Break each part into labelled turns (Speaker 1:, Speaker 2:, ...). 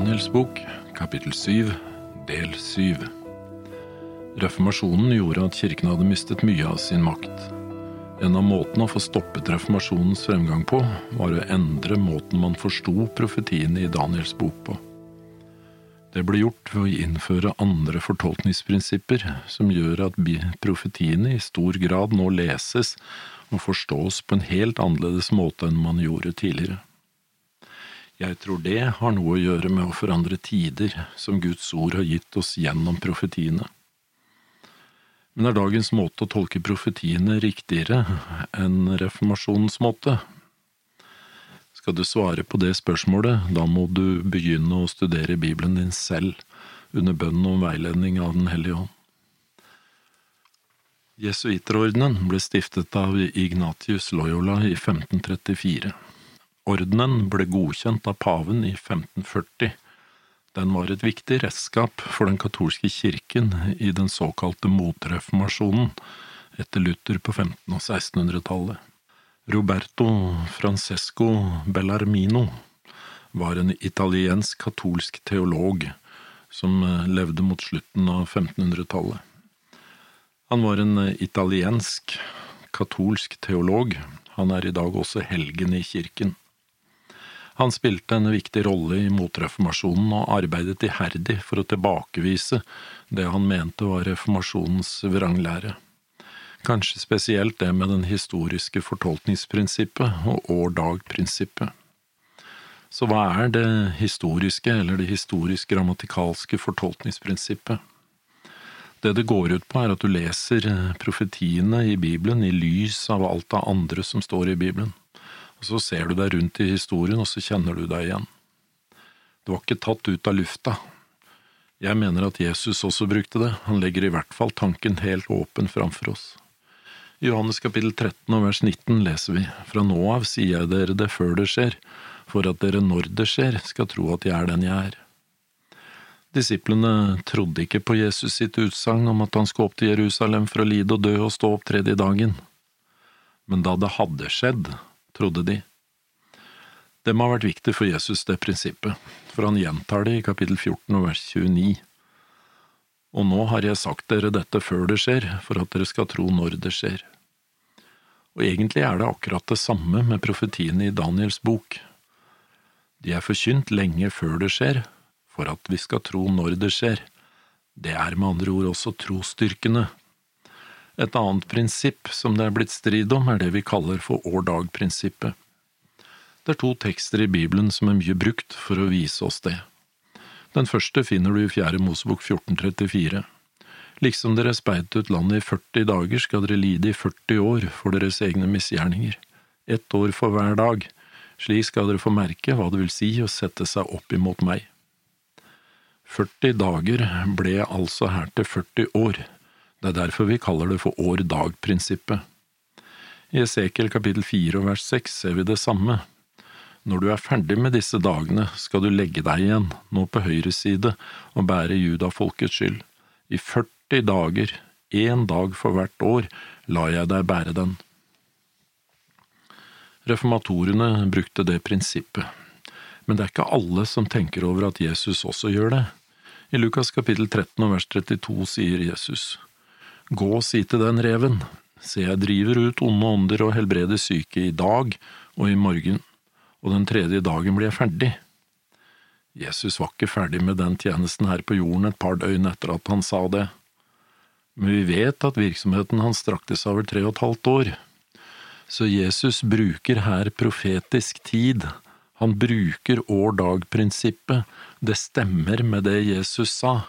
Speaker 1: Daniels bok, kapittel 7, del 7. Reformasjonen gjorde at kirken hadde mistet mye av sin makt. En av måtene å få stoppet reformasjonens fremgang på, var å endre måten man forsto profetiene i Daniels bok på. Det ble gjort ved å innføre andre fortolkningsprinsipper som gjør at profetiene i stor grad nå leses og forstås på en helt annerledes måte enn man gjorde tidligere. Jeg tror det har noe å gjøre med å forandre tider som Guds ord har gitt oss gjennom profetiene. Men er dagens måte å tolke profetiene riktigere enn reformasjonens måte? Skal du svare på det spørsmålet, da må du begynne å studere Bibelen din selv, under bønnen om veiledning av Den hellige ånd. Jesuiterordenen ble stiftet av Ignatius Loyola i 1534. Ordenen ble godkjent av paven i 1540. Den var et viktig redskap for den katolske kirken i den såkalte motreformasjonen etter Luther på 1500- og 1600-tallet. Roberto Francesco Bellarmino var en italiensk katolsk teolog som levde mot slutten av 1500-tallet. Han var en italiensk katolsk teolog. Han er i dag også helgen i kirken. Han spilte en viktig rolle i motreformasjonen og arbeidet iherdig for å tilbakevise det han mente var reformasjonens vranglære. Kanskje spesielt det med den historiske fortolkningsprinsippet og år-dag-prinsippet. Så hva er det historiske eller det historisk-grammatikalske fortolkningsprinsippet? Det det går ut på, er at du leser profetiene i Bibelen i lys av alt det andre som står i Bibelen. Og så ser du deg rundt i historien, og så kjenner du deg igjen. Det var ikke tatt ut av lufta. Jeg mener at Jesus også brukte det, han legger i hvert fall tanken helt åpen framfor oss. I Johannes kapittel 13 og vers 19 leser vi, Fra nå av sier jeg dere det før det skjer, for at dere når det skjer, skal tro at jeg er den jeg er. Disiplene trodde ikke på Jesus sitt utsagn om at han skulle opp til Jerusalem for å lide og dø og stå opp tredje dagen. Men da det hadde skjedd, trodde de. Det må ha vært viktig for Jesus, det prinsippet, for han gjentar det i kapittel 14 og vers 29. Og nå har jeg sagt dere dette før det skjer, for at dere skal tro når det skjer. Og egentlig er det akkurat det samme med profetiene i Daniels bok. De er forkynt lenge før det skjer, for at vi skal tro når det skjer. Det er med andre ord også trosstyrkende, et annet prinsipp som det er blitt strid om, er det vi kaller for år-dag-prinsippet. Det er to tekster i Bibelen som er mye brukt for å vise oss det. Den første finner du i Fjerde Mosebok 1434. Liksom dere speit ut landet i 40 dager, skal dere lide i 40 år for deres egne misgjerninger. Ett år for hver dag. Slik skal dere få merke hva det vil si å sette seg opp imot meg. 40 dager ble altså her til 40 år, det er derfor vi kaller det for år-dag-prinsippet. I Esekiel kapittel fire og vers seks ser vi det samme. Når du er ferdig med disse dagene, skal du legge deg igjen, nå på høyre side, og bære judafolkets skyld. I 40 dager, én dag for hvert år, lar jeg deg bære den. Reformatorene brukte det prinsippet, men det er ikke alle som tenker over at Jesus også gjør det. I Lukas kapittel 13 og vers 32 sier Jesus, Gå og si til den reven, se jeg driver ut onde ånder og helbreder syke i dag og i morgen, og den tredje dagen blir jeg ferdig. Jesus var ikke ferdig med den tjenesten her på jorden et par døgn etter at han sa det, men vi vet at virksomheten hans strakte seg over tre og et halvt år. Så Jesus bruker her profetisk tid, han bruker år-dag-prinsippet, det stemmer med det Jesus sa.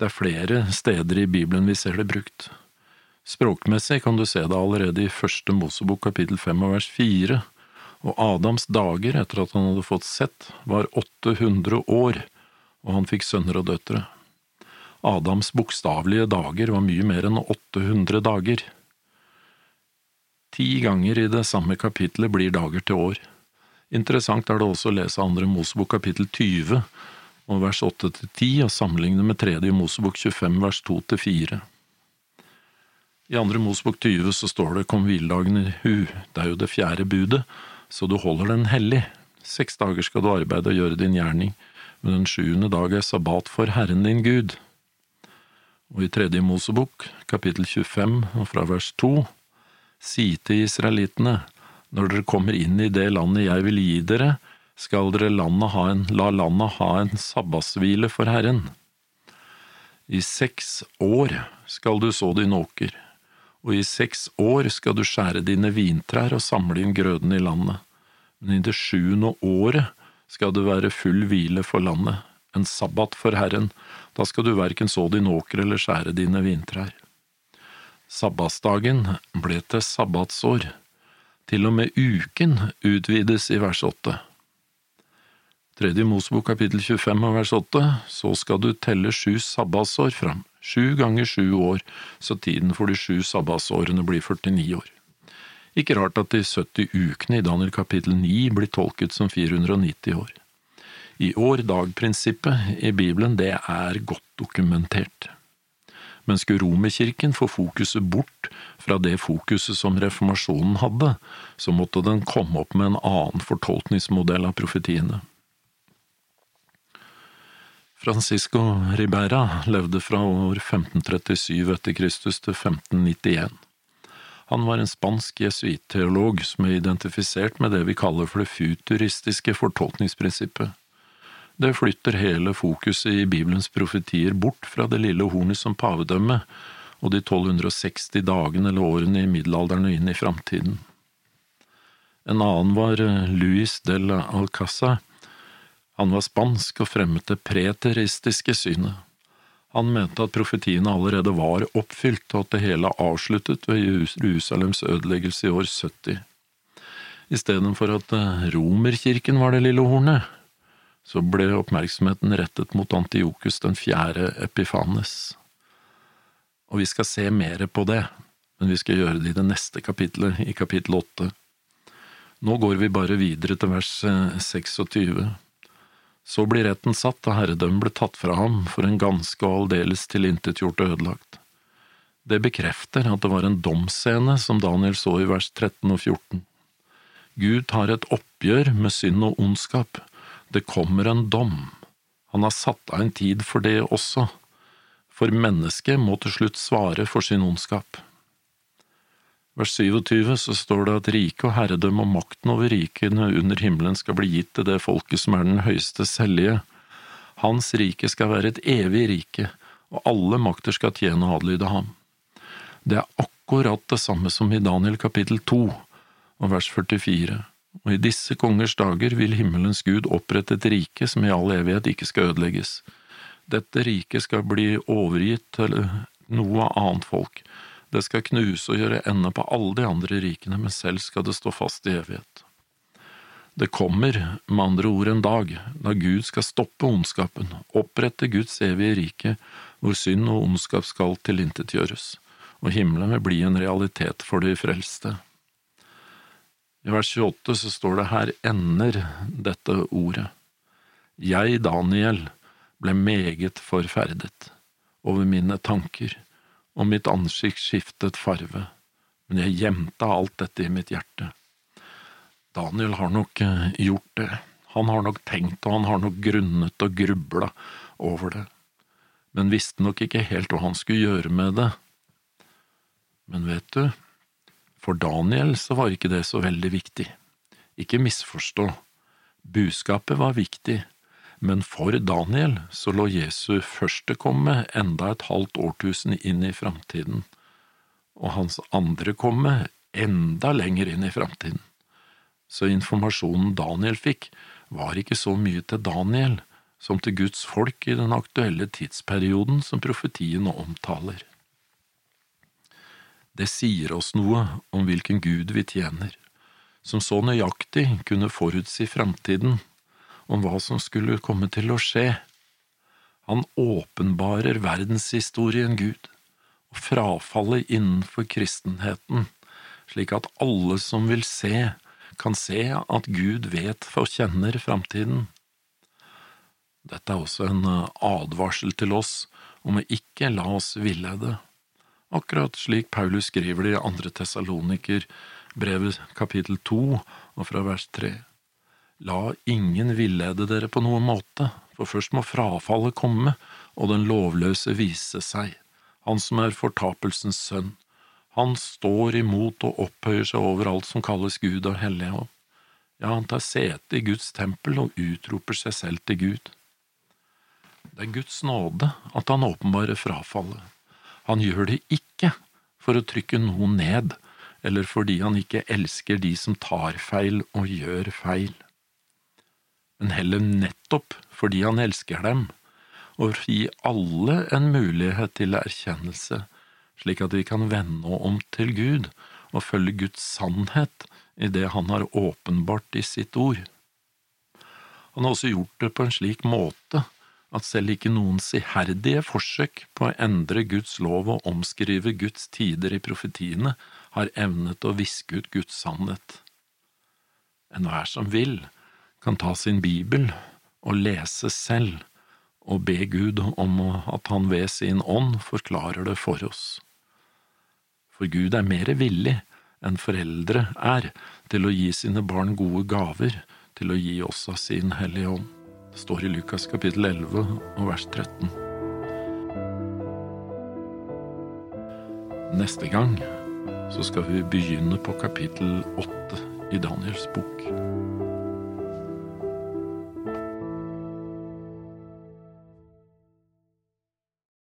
Speaker 1: Det er flere steder i Bibelen vi ser det brukt. Språkmessig kan du se det allerede i første Mosebok kapittel fem og vers fire, og Adams dager etter at han hadde fått sett, var 800 år, og han fikk sønner og døtre. Adams bokstavelige dager var mye mer enn 800 dager. Ti ganger i det samme kapittelet blir dager til år. Interessant er det også å lese andre Mosebok kapittel 20, og vers 8–10 og sammenligne med tredje Mosebok 25 vers 2–4. I andre Mosebok 20 så står det kom hviledagen i hu, det er jo det fjerde budet, så du holder den hellig. Seks dager skal du arbeide og gjøre din gjerning, men den sjuende dag er sabbat for Herren din Gud. Og i tredje Mosebok, kapittel 25 og fra vers 2, si til israelittene, når dere kommer inn i det landet jeg vil gi dere, skal dere landet en, la landet ha en sabbatshvile for Herren. I seks år skal du så din åker, og i seks år skal du skjære dine vintrær og samle inn grøden i landet, men i det sjuende året skal det være full hvile for landet, en sabbat for Herren, da skal du verken så din åker eller skjære dine vintrær. Sabbatsdagen ble til sabbatsår, til og med uken utvides i vers åtte. Tredje Mosebok kapittel 25 og vers 8, så skal du telle sju sabbatsår fram, sju ganger sju år, så tiden for de sju sabbatsårene blir 49 år. Ikke rart at de 70 ukene i Daniel kapittel 9 blir tolket som 490 år. I år-dag-prinsippet i Bibelen, det er godt dokumentert. Men skulle Romerkirken få fokuset bort fra det fokuset som reformasjonen hadde, så måtte den komme opp med en annen fortolkningsmodell av profetiene. Francisco Ribera levde fra år 1537 etter Kristus til 1591. Han var en spansk jesuitteolog som er identifisert med det vi kaller for det futuristiske fortolkningsprinsippet. Det flytter hele fokuset i Bibelens profetier bort fra det lille hornet som pavedømme og de 1260 dagene eller årene i middelalderen og inn i framtiden. En annen var Luis del Alcázar, han var spansk og fremmet det preteristiske synet. Han mente at profetiene allerede var oppfylt, og at det hele avsluttet ved Jerusalems ødeleggelse i år 70. Istedenfor at eh, romerkirken var det lille hornet, så ble oppmerksomheten rettet mot Antiokus den fjerde Epifanes. Og vi skal se mer på det, men vi skal gjøre det i det neste kapitlet, i kapittel åtte. Nå går vi bare videre til vers 26. Så blir retten satt, og herredømmet ble tatt fra ham for en ganske og aldeles tilintetgjort og ødelagt. Det bekrefter at det var en domsscene som Daniel så i vers 13 og 14. Gud tar et oppgjør med synd og ondskap. Det kommer en dom. Han har satt av en tid for det også, for mennesket må til slutt svare for sin ondskap vers 27 så står det at riket og herredømme og makten over rikene under himmelen skal bli gitt til det folket som er den høyeste hellige. Hans rike skal være et evig rike, og alle makter skal tjene og adlyde ham. Det er akkurat det samme som i Daniel kapittel 2 og vers 44. Og i disse kongers dager vil himmelens Gud opprette et rike som i all evighet ikke skal ødelegges. Dette riket skal bli overgitt til noe annet folk, det skal knuse og gjøre ende på alle de andre rikene, men selv skal det stå fast i evighet. Det kommer, med andre ord, en dag da Gud skal stoppe ondskapen, opprette Guds evige rike, hvor synd og ondskap skal tilintetgjøres, og himmelen vil bli en realitet for de frelste. I vers 28 så står det her ender dette ordet. Jeg, Daniel, ble meget forferdet over mine tanker og mitt ansikt skiftet farve, men jeg gjemte alt dette i mitt hjerte. Daniel har nok eh, gjort det, han har nok tenkt og han har nok grunnet og grubla over det, men visste nok ikke helt hva han skulle gjøre med det. Men vet du, for Daniel så var ikke det så veldig viktig. Ikke misforstå, budskapet var viktig, men for Daniel så lå Jesu førstekomme enda et halvt årtusen inn i framtiden, og hans andre komme enda lenger inn i framtiden. Så informasjonen Daniel fikk, var ikke så mye til Daniel som til Guds folk i den aktuelle tidsperioden som profetien omtaler. Det sier oss noe om hvilken Gud vi tjener, som så nøyaktig kunne forutsi framtiden om hva som skulle komme til å skje. Han åpenbarer verdenshistorien Gud og frafallet innenfor kristenheten, slik at alle som vil se, kan se at Gud vet og kjenner framtiden. Dette er også en eh, advarsel til oss om å ikke la oss villede, akkurat slik Paulus skriver det i andre Tessaloniker, brevet kapittel to og fra vers tre. La ingen villede dere på noen måte, For først må frafallet komme, og den lovløse vise seg, han som er fortapelsens sønn. Han står imot og opphøyer seg over alt som kalles Gud og Hellige. Ja, han tar sete i Guds tempel og utroper seg selv til Gud. Det er Guds nåde at han åpenbarer frafallet. Han gjør det ikke for å trykke noen ned, eller fordi han ikke elsker de som tar feil og gjør feil, men heller nettopp fordi han elsker dem, og gi alle en mulighet til erkjennelse, slik at vi kan vende om til Gud og følge Guds sannhet i det han har åpenbart i sitt ord. Han har også gjort det på en slik måte at selv ikke noens iherdige forsøk på å endre Guds lov og omskrive Guds tider i profetiene har evnet å viske ut Guds sannhet. Enhver som vil, kan ta sin bibel og lese selv og be Gud om at han ved sin ånd forklarer det for oss. For Gud er mer villig enn foreldre er til å gi sine barn gode gaver, til å gi oss av sin Hellige Ånd. Det står i Lukas kapittel 11 og vers 13. Neste gang så skal vi begynne på kapittel 8 i Daniels bok.